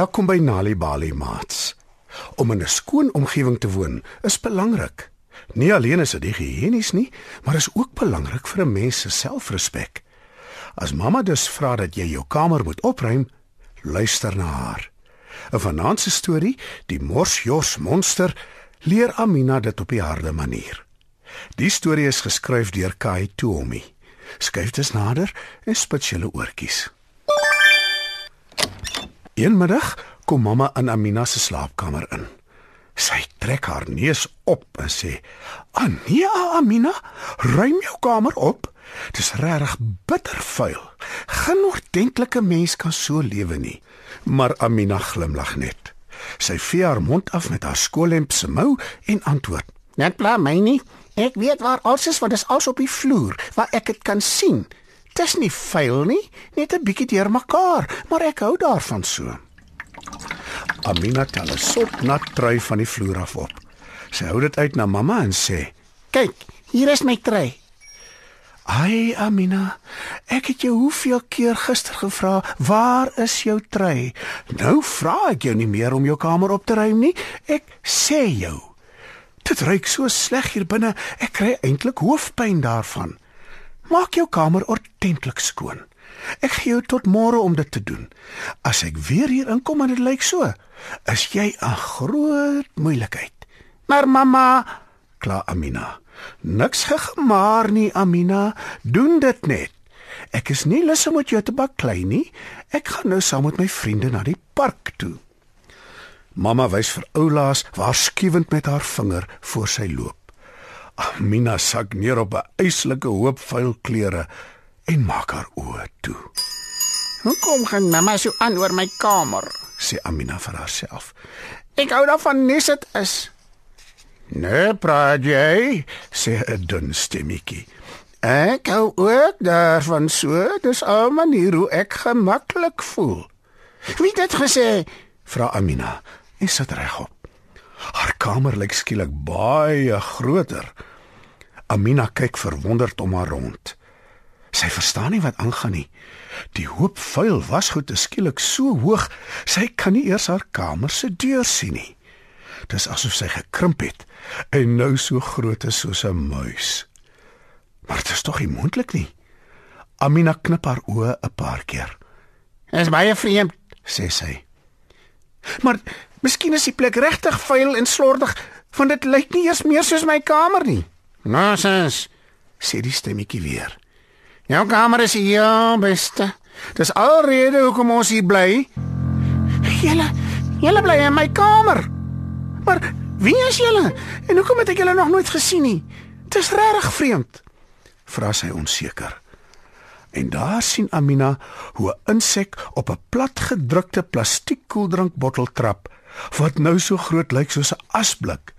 Welkom by Nali Bali Mats. Om in 'n skoon omgewing te woon is belangrik. Nie alleen is dit higiënies nie, maar is ook belangrik vir 'n mens se selfrespek. As mamma dus vra dat jy jou kamer moet opruim, luister na haar. 'n Vanaand se storie, die Morsjos monster, leer Amina dit op die harde manier. Die storie is geskryf deur Kai Tuomi. Skryf dit nader en spits julle oortjies. Eenmiddag kom mamma in Amina se slaapkamer in. Sy trek haar neus op en sê: "Ania, Amina, ruim jou kamer op. Dis regtig bitter vuil. Geen ordentlike mens kan so lewe nie." Maar Amina glimlag net. Sy vee haar mond af met haar skoolemp se mou en antwoord: "Net pla my nie. Ek weet waar alles is, want dit is als op die vloer waar ek dit kan sien. Dis nie vuil nie, net 'n bietjie deurmekaar, maar ek hou daarvan so." Amina tel 'n sop nat trui van die vloer af op. Sy hou dit uit na mamma en sê: "Kyk, hier is my trui." "Ai, Amina, ek het jou hoeveel keer gister gevra, waar is jou trui? Nou vra ek jou nie meer om jou kamer op te ruim nie. Ek sê jou. Dit ruik so sleg hier binne, ek kry eintlik hoofpyn daarvan. Maak jou kamer ordentlik skoon." Ek gee jou tot môre om dit te doen. As ek weer hier inkom en dit lyk so, is jy 'n groot moeilikheid. Maar mamma, kla Amina. Niks gegemaar nie, Amina. Doen dit net. Ek is nie lus om met jou te baklei nie. Ek gaan nou saam met my vriende na die park toe. Mamma wys vir Oulaas waarskuwend met haar vinger voor sy loop. Amina sak neer op 'n eislike hoop vuil klere en maak haar oë toe. hoekom gaan mamma so aan oor my kamer? Sê Amina vir haarself. Ek hou daarvan nes dit is. Nee, praat jy? sê 'n dun stemmetjie. Ek hou ook daarvan so, dis 'n manier hoe ek gemaklik voel. Wie het dit gesê? Vra Amina en sit regop. Haar kamer lyk skielik baie groter. Amina kyk verwonderd om haar rond. Sy verstaan nie wat aangaan nie. Die hoop vuil wasgoed is skielik so hoog, sy kan nie eers haar kamer se deur sien nie. Dis asof sy gekrimp het en nou so groot is soos 'n muis. Maar dit is tog nie moontlik nie. Amina knip haar oë 'n paar keer. Dit is baie vreemd, sê sy. Maar miskien is die plek regtig vuil en slordig, want dit lyk nie eers meer soos my kamer nie. Nonsens, sê die stemmetjie weer. Jou kamer is heel beste. Dis alrede hoekom ons hier bly. Julle, julle bly in my kamer. Maar wie is julle? En hoekom het ek julle nog nooit gesien nie? Dis regtig vreemd. Vra sy onseker. En daar sien Amina hoe 'n insek op 'n platgedrukte plastiekkoeldrankbottel trap wat nou so groot lyk soos 'n asblik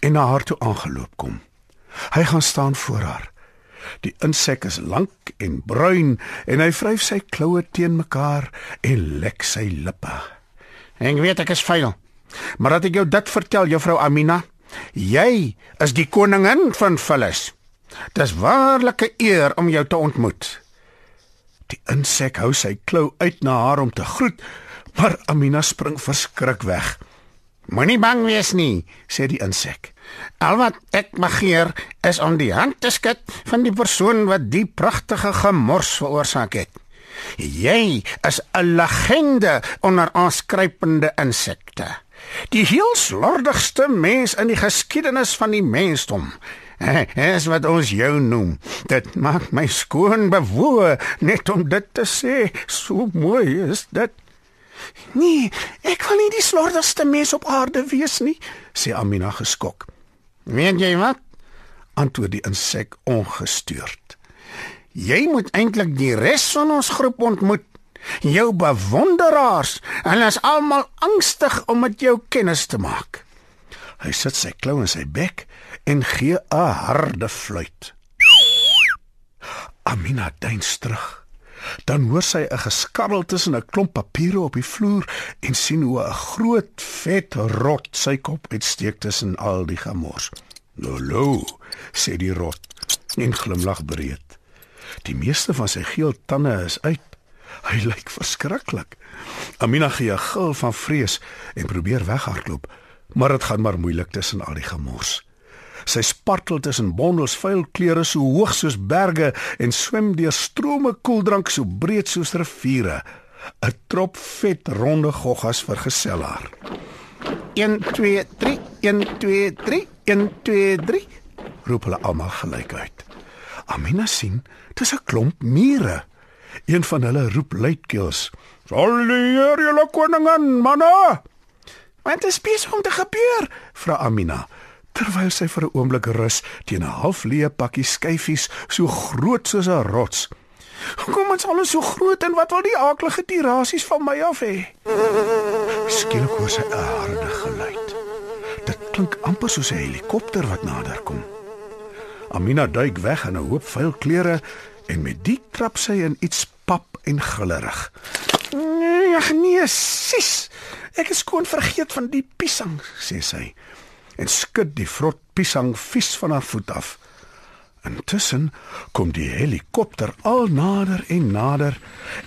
en na haar toe aangeloop kom. Hy gaan staan voor haar. Die insek is lank en bruin en hy vryf sy kloue teen mekaar en lek sy lippe. Ek weet ek is vuil. Maar dat ek jou dit vertel, juffrou Amina, jy is die koningin van vullis. Dis waarlik 'n eer om jou te ontmoet. Die insek hou sy klou uit na haar om te groet, maar Amina spring verskrik weg. Moenie bang wees nie, sê die insek. Al wat ek begeer is om die hand te skud van die persoon wat die pragtige gemors veroorsaak het. Jy is 'n legende onder ons kruipende insekte. Die heel slordigste mens in die geskiedenis van die mensdom. Es wat ons jou noem. Dit maak my skoon bewoe net om dit te sê. So mooi is dit. Nee, ek kan nie die slordigste mens op aarde wees nie, sê Amina geskok. Weet jy wat? antwoord die insek ongestuurd. Jy moet eintlik die res van ons groep ontmoet. Jou bewonderaars. Hulle is almal angstig om met jou kennis te maak. Hy sit sy klou in sy bek en gee 'n harde fluit. Amina duins terug. Dan hoor sy 'n geskarrel tussen 'n klomp papiere op die vloer en sien hoe 'n groot vet rot sy kop uitsteek tussen al die gemors. "Lolo," sê die rot en glimlag breed. Die meeste van sy geel tande is uit. Hy lyk verskriklik. Amina gee 'n gil van vrees en probeer weghardloop, maar dit gaan maar moeilik tussen al die gemors. Sy spartel tussen bondels vuil klere so hoog soos berge en swem deur strome koeldrank so breed soos riviere. 'n Trop vet ronde goggas vergesel haar. 1 2 3 1 2 3 1 2 3 roep hulle almal gelyk uit. Amina sien, dis 'n klomp mure. Een van hulle roep luidkeels: "Sal die Heer julle koningin, manne!" "Wat is besig om te gebeur?" vra Amina terwyl sy vir 'n oomblik rus teen 'n halfleë pakkie skyfies so groot soos 'n rots. "Hoekom is alles so groot en wat wil die aaklige tirasies van my af hê?" Skielik hoor sy 'n harde geluid. Dit klink amper soos 'n helikopter wat naderkom. Amina duik weg in 'n hoop vuil klere en met die trap sy in iets pap en grillerig. Nee, nee, sis. Ek is skoon vergeet van die piesang, sê sy en skud die vrot piesang vies van haar voet af. Intussen kom die helikopter al nader en nader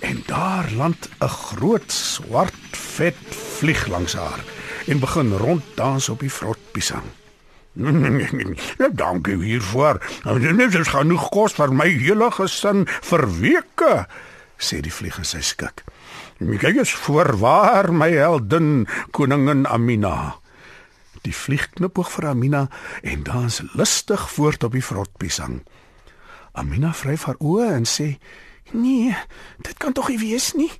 en daar land 'n groot swart vet vlieg langs haar en begin ronddans op die vrot piesang. Dankie hiervoor. Dit is genoeg kos vir my hele gesin vir weke, sê die vlieg en sy skik. Kyk eens voorwaar my heldin koningin Amina. Die vlieg knipoog vir Amina en dans lustig voort op die vrotpiesang. Amina vryf haar oë en sê: "Nee, dit kan tog nie wees nie.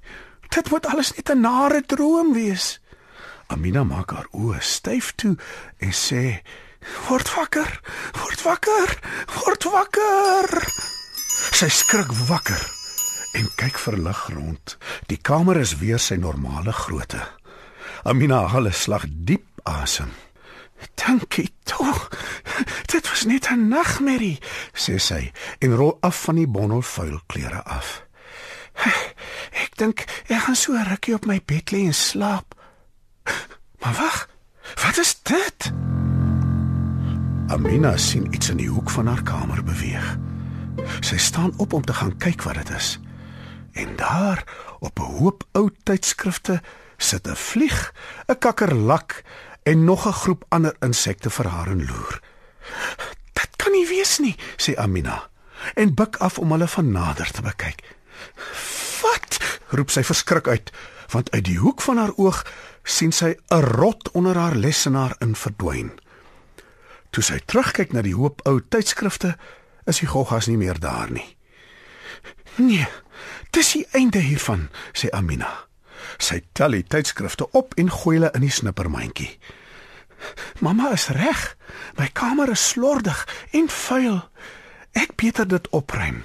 Dit moet alles net 'n nare droom wees." Amina maak haar oë styf toe en sê: "Word wakker, word wakker, word wakker." Sy skrik wakker en kyk verlig rond. Die kamer is weer sy normale grootte. Amina haal 'n slag diep asem. Dankie tog. Dit was net 'n nagmerrie, sê sy en rol af van die bondel vuil klere af. Ek dink ek gaan so rukkie op my bed lê en slaap. Maar wag. Wat is dit? Amina sien iets in die hoek van haar kamer beweeg. Sy staan op om te gaan kyk wat dit is. En daar, op 'n hoop ou tydskrifte, sit 'n vlieg, 'n kakkerlak en nog 'n groep ander insekte vir haar en loer. "Dit kan nie wees nie," sê Amina en buig af om hulle van nader te bekyk. "Wat?" roep sy verskrik uit, want uit die hoek van haar oog sien sy 'n rot onder haar lesenaar in verdwyn. Toe sy terugkyk na die hoop ou tydskrifte, is die goggas nie meer daar nie. "Nee, dis die einde hiervan," sê Amina. Sy tel die tydskrifte op en gooi hulle in die snippermandjie. Mamma is reg. My kamer is slordig en vuil. Ek beter dit opruim.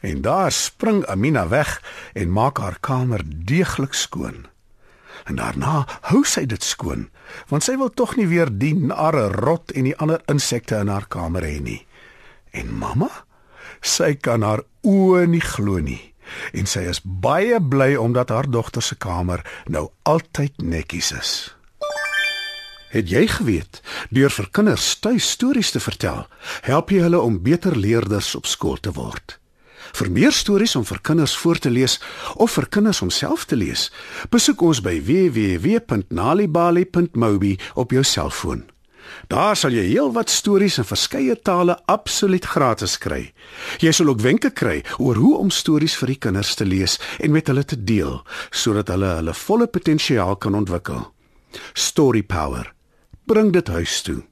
En daar spring Amina weg en maak haar kamer deeglik skoon. En daarna hou sy dit skoon, want sy wil tog nie weer die nare rot en die ander insekte in haar kamer hê nie. En mamma, sy kan haar oë nie glo nie en sy is baie bly omdat haar dogter se kamer nou altyd netjies is. Het jy geweet deur vir kinders tuis stories te vertel, help jy hulle om beter leerders op skool te word? Vir meer stories om vir kinders voor te lees of vir kinders om self te lees, besoek ons by www.nalibali.mobi op jou selfoon. Daar sal jy heelwat stories in verskeie tale absoluut gratis kry. Jy sal ook wenke kry oor hoe om stories vir die kinders te lees en met hulle te deel sodat hulle hulle volle potensiaal kan ontwikkel. Story Power. Bring dit huis toe.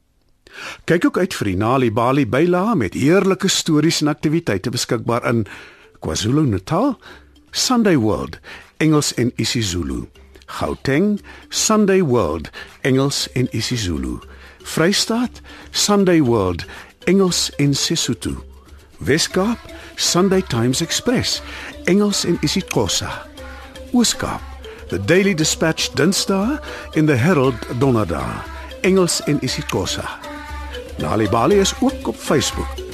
Kyk ook uit vir die Nali Bali byla met heerlike stories en aktiwiteite beskikbaar in KwaZulu-Natal, Sunday World, Engels en isiZulu. Gauteng, Sunday World, Engels en isiZulu. Vrystaat, Sunday World, Engels en Sesotho. Weskaap, Sunday Times Express, Engels en isiXhosa. Ooskaap, The Daily Dispatch Dinsdae en The Herald Donderdae, Engels en isiXhosa. Nali Bali is ook op Facebook.